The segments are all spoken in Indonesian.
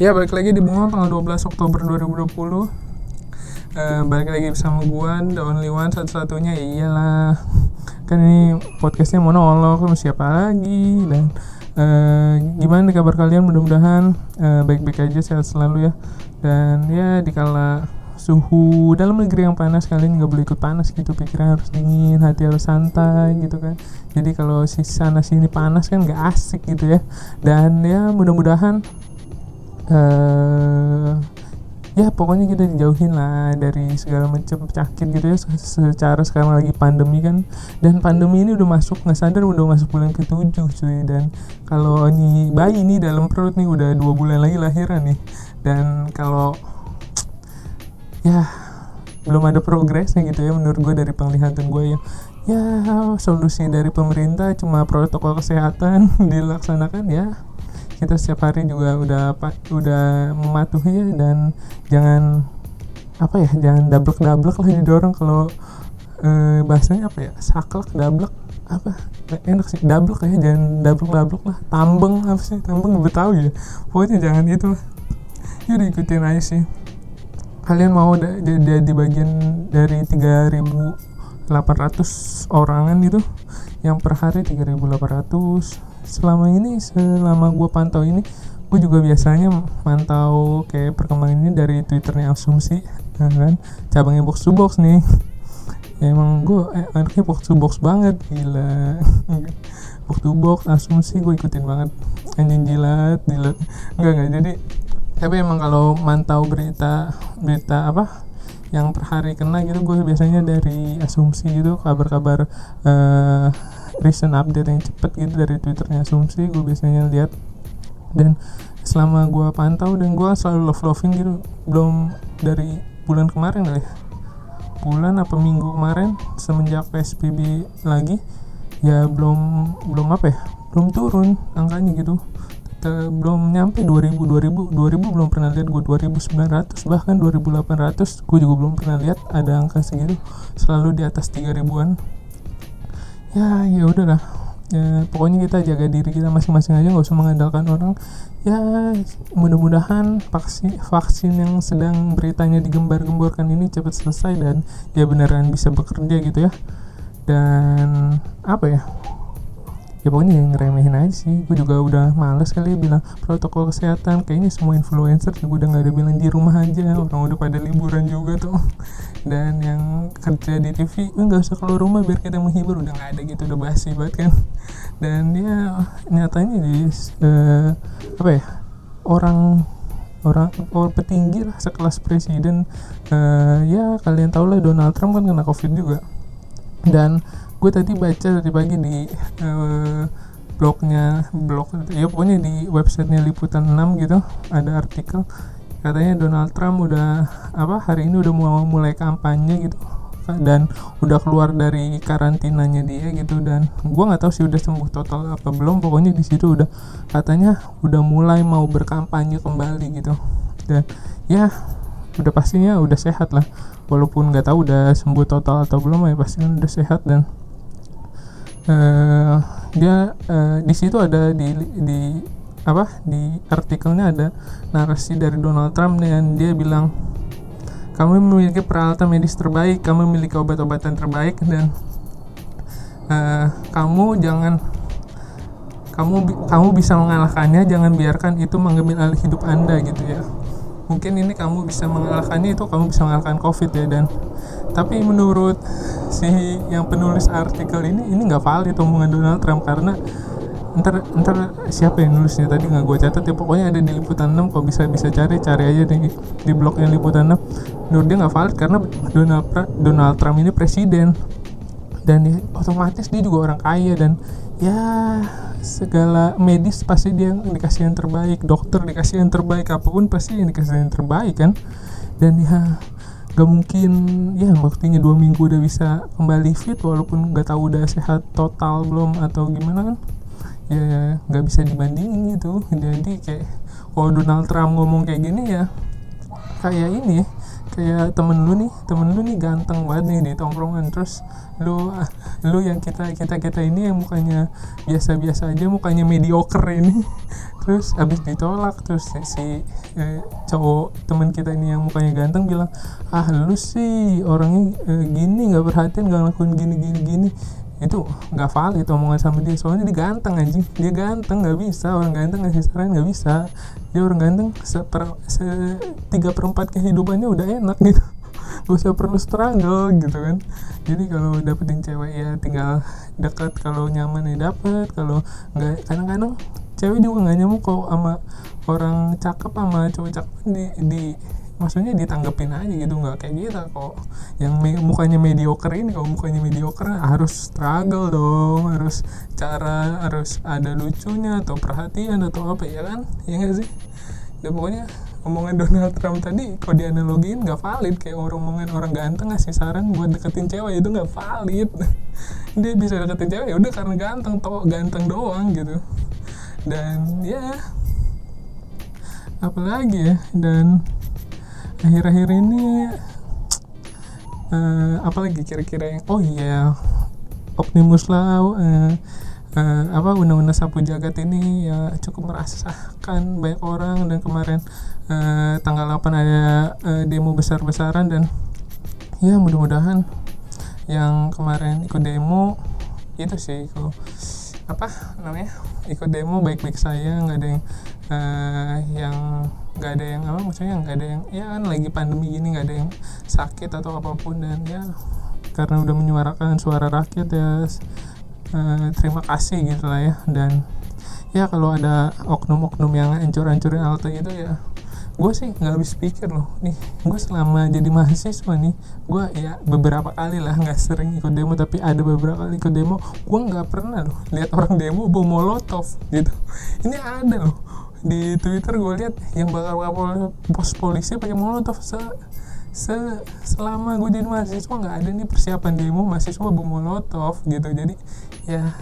Ya balik lagi di Bunga tanggal 12 Oktober 2020 Eh, Balik lagi bersama gua The only one satu-satunya. Iyalah. Kan ini podcastnya monolog sama siapa lagi? Dan eh, gimana kabar kalian? Mudah-mudahan eh, baik-baik aja sehat selalu ya. Dan ya dikala suhu dalam negeri yang panas kalian nggak boleh ikut panas gitu. Pikiran harus dingin hati harus santai gitu kan. Jadi kalau si sana sini panas kan nggak asik gitu ya. Dan ya mudah-mudahan eh ya pokoknya kita dijauhin lah dari segala macam penyakit gitu ya Se- secara sekarang lagi pandemi kan. Dan pandemi ini udah masuk nggak sadar udah masuk bulan ketujuh cuy. Dan kalau ini bayi nih dalam perut nih udah dua bulan lagi lahiran nih. Dan kalau ya belum ada progresnya gitu ya menurut gue dari penglihatan gue yang ya solusi dari pemerintah cuma protokol kesehatan dilaksanakan ya kita setiap hari juga udah apa udah mematuhi ya, dan jangan apa ya jangan dablek dablek lah didorong kalau eh, bahasanya apa ya saklek dablek apa enak sih dablek ya jangan dablek dablek lah tambeng apa sih tambeng betawi ya pokoknya jangan itu lah. Ya ikutin aja sih. Kalian mau jadi di bagian dari 3800 orangan gitu yang per hari 3800 selama ini selama gue pantau ini gue juga biasanya mantau kayak perkembangan ini dari twitternya asumsi ya kan? Cabangnya box to box nih. Emang gue eh, anaknya box to box banget gila. Box to box asumsi gue ikutin banget. Anjing jilat jilat enggak enggak jadi tapi emang kalau mantau berita berita apa yang per hari kena gitu gue biasanya dari asumsi gitu kabar-kabar eh, recent update yang cepet gitu dari twitternya asumsi gue biasanya lihat. Dan selama gue pantau dan gue selalu love loving gitu belum dari bulan kemarin kali ya. Bulan apa minggu kemarin semenjak PSBB lagi ya belum belum apa ya belum turun angkanya gitu. Te- belum nyampe 2000 2000 2000 belum pernah lihat gue 2900 bahkan 2800 gue juga belum pernah lihat ada angka segitu. Selalu di atas 3000an ya ya udahlah ya, pokoknya kita jaga diri kita masing-masing aja nggak usah mengandalkan orang. Ya mudah-mudahan vaksin vaksin yang sedang beritanya digembar-gemborkan ini cepat selesai dan ya beneran bisa bekerja gitu ya. Dan apa ya ya pokoknya yang ngeremehin aja sih. Gue juga udah males kali ya bilang protokol kesehatan. Kayaknya semua influencer juga udah nggak ada bilang di rumah aja. Orang udah pada liburan juga tuh. Dan yang kerja di TV "Eh, nggak usah keluar rumah biar kita menghibur. Udah nggak ada gitu udah basi banget kan. Dan ya nyatanya di eh, apa ya orang orang orang petinggi lah sekelas presiden. Eh, ya kalian tau lah Donald Trump kan kena covid juga dan gue tadi baca tadi pagi di eh, blognya blog ya pokoknya di websitenya liputan 6 gitu ada artikel. Katanya Donald Trump udah apa hari ini udah mau mulai kampanye gitu. Dan udah keluar dari karantinanya dia gitu. Dan gue nggak tahu sih udah sembuh total apa belum. Pokoknya di situ udah katanya udah mulai mau berkampanye kembali gitu. Dan ya udah pastinya udah sehat lah walaupun nggak tahu udah sembuh total atau belum ya pasti kan udah sehat dan eh dia eh, di situ ada di di apa di artikelnya ada narasi dari Donald Trump dan dia bilang kami memiliki peralatan medis terbaik kami memiliki obat-obatan terbaik dan eh, kamu jangan kamu kamu bisa mengalahkannya jangan biarkan itu mengambil alih hidup anda gitu ya mungkin ini kamu bisa mengalahkannya itu kamu bisa mengalahkan covid ya dan. Tapi menurut si yang penulis artikel ini ini nggak valid omongan Donald Trump karena ntar ntar siapa yang nulisnya? Tadi nggak gue catat ya pokoknya ada di liputan 6 kok bisa bisa cari cari aja di di blognya liputan 6 menurut dia nggak valid karena Donald Donald Trump ini presiden dan ya, otomatis dia juga orang kaya dan ya segala medis pasti dia dikasih yang terbaik dokter dikasih yang terbaik apa pun pasti yang dikasih yang terbaik kan. Dan ya gak mungkin ya waktunya dua minggu udah bisa kembali fit walaupun gak tahu udah sehat total belum atau gimana kan. Ya nggak bisa dibandingin gitu. Jadi kayak kalau Donald Trump ngomong kayak gini ya kayak ini ya kayak temen lu nih temen lu nih ganteng banget nih di tongkrongan. Terus lu lu yang kita kita kita ini yang mukanya biasa biasa aja mukanya mediocre ini. Terus abis ditolak terus si, si eh, cowok teman kita ini yang mukanya ganteng bilang ah lu sih orangnya eh, gini nggak perhatian nggak ngelakuin gini gini gini itu nggak valid omongan sama dia. Soalnya dia ganteng anjing. Dia ganteng nggak bisa. Orang ganteng ngasih saran nggak bisa. Dia orang ganteng seper se tiga perempat kehidupannya udah enak gitu. Gak usah perlu struggle gitu kan. Jadi kalau dapetin cewek ya tinggal dekat kalau nyaman ya dapet kalau nggak kadang-kadang cewek juga nggak nyamuk kok sama orang cakep sama cowok cakep. Di, di maksudnya ditanggepin aja gitu nggak kayak gitu kok. Yang me mukanya mediocre ini kalau mukanya mediocre harus struggle dong. Harus cara harus ada lucunya atau perhatian atau apa ya kan? Ya nggak sih? Ya pokoknya omongan Donald Trump tadi kalau dianalogiin nggak valid. Kayak orang omongan orang ganteng ngasih saran buat deketin cewek itu nggak valid. Dia bisa deketin cewek ya udah karena ganteng toh ganteng doang gitu. Dan ya. Apalagi ya dan akhir-akhir ini uh, apalagi kira-kira yang oh iya Optimus lah uh, uh, apa undang-undang sapu jagat ini ya cukup merasakan banyak orang dan kemarin uh, tanggal 8 ada uh, demo besar-besaran dan ya mudah-mudahan yang kemarin ikut demo itu sih kalau apa namanya ikut demo baik-baik saya nggak ada yang uh, yang nggak ada yang apa maksudnya nggak ada yang ya kan lagi pandemi gini nggak ada yang sakit atau apa pun dan ya karena udah menyuarakan suara rakyat ya uh, terima kasih gitu lah ya. Dan ya kalau ada oknum-oknum yang hancur-hancurin halte gitu ya gue sih nggak habis pikir loh. Nih gue selama jadi mahasiswa nih gue ya beberapa kali lah nggak sering ikut demo tapi ada beberapa kali ikut demo gue nggak pernah loh lihat orang demo bawa molotov gitu. Ini ada loh di twitter gue lihat yang bakal kapol pos polisi pakai molotov. Se se selama gue jadi mahasiswa nggak ada nih persiapan demo mahasiswa bawa molotov gitu. Jadi ya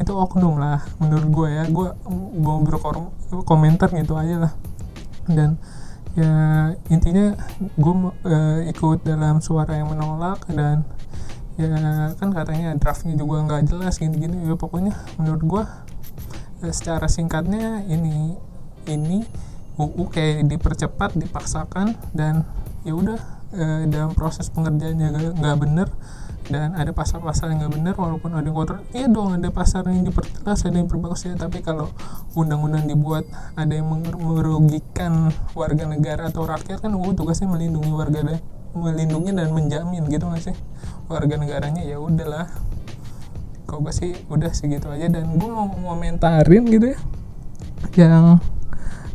itu oknum lah menurut gue ya. Gue mau berkomentar gitu aja lah. Dan ya intinya gue uh, ikut dalam suara yang menolak dan ya kan katanya draftnya juga nggak jelas gini-gini. Ya pokoknya menurut gue secara singkatnya ini ini UU kayak dipercepat dipaksakan dan ya udah uh, dalam proses pengerjaannya nggak bener dan ada pasar-pasar yang nggak benar walaupun ada kotor iya dong ada pasar yang diperjelas ada yang berbagus ya tapi kalau undang-undang dibuat ada yang merugikan warga negara atau rakyat kan uh, tugasnya melindungi warga dan melindungi dan menjamin gitu nggak sih? Warga negaranya ya udahlah kau gue sih udah segitu aja dan gue mau komentarin gitu ya yang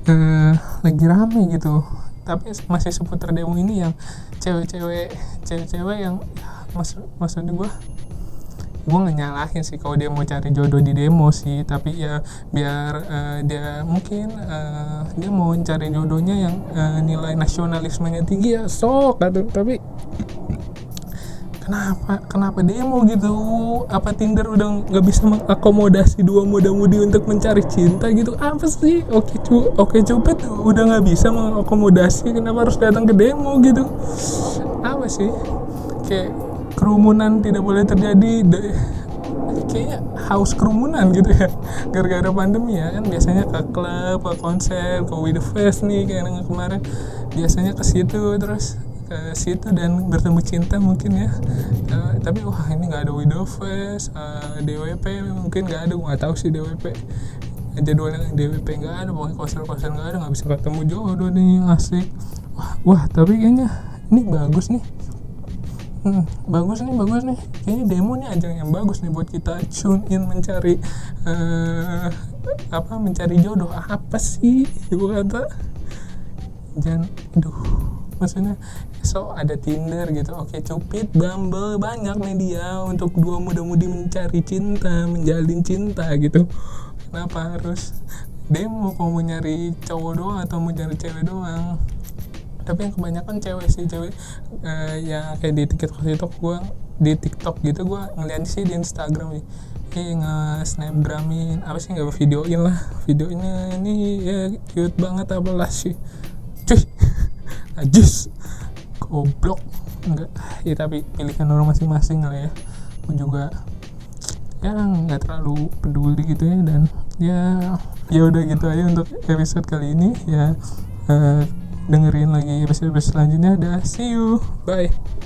uh, lagi rame gitu. Tapi masih seputar demo ini yang cewek-cewek cewek-cewek yang maksud maksudnya gue gue nggak nyalahin sih kalau dia mau cari jodoh di demo sih. Tapi ya biar uh, dia mungkin uh, dia mau cari jodohnya yang uh, nilai nasionalismenya tinggi ya sok tapi kenapa? Kenapa demo gitu? Apa Tinder udah nggak bisa mengakomodasi dua muda-mudi untuk mencari cinta gitu? Apa sih? Oke cu oke cupet udah nggak bisa mengakomodasi kenapa harus datang ke demo gitu? Apa sih? Kayak kerumunan tidak boleh terjadi kayaknya haus kerumunan gitu ya. Gara-gara pandemi ya kan biasanya ke klub ke konser ke with the fest nih kayak kemarin. Biasanya ke situ terus ke situ dan bertemu cinta mungkin ya. Uh, tapi wah ini nggak ada the fest uh, DWP mungkin nggak ada nggak tahu sih DWP jadwal yang DWP nggak ada pokoknya konser-konser nggak ada nggak bisa ketemu jodoh nih asik. Wah wah tapi kayaknya ini bagus nih. Hmm, bagus nih bagus nih. Kayaknya demo nih ajang yang bagus nih buat kita tune in mencari uh, apa mencari jodoh. Apa sih? Ibu kata jangan aduh maksudnya so ada Tinder gitu. Oke cupid Bumble banyak media untuk dua muda-mudi mencari cinta menjalin cinta gitu. Kenapa harus demo kalau mau nyari cowok doang atau mau nyari cewek doang? Tapi yang kebanyakan cewek sih cewek uh, ya kayak di TikTok TikTok gue di TikTok gitu gue ngeliat sih di Instagram nih. Eh nge snapgramin apa sih nggak videoin lah. Videonya ini ya cute banget apa lah sih. Cuy najis goblok. Enggak. Ya tapi pilihan orang masing-masing lah ya. Gue juga ya nggak terlalu peduli gitu ya. Dan ya ya udah gitu aja untuk episode kali ini. Ya eh, dengerin lagi episode, episode selanjutnya. Dah see you. Bye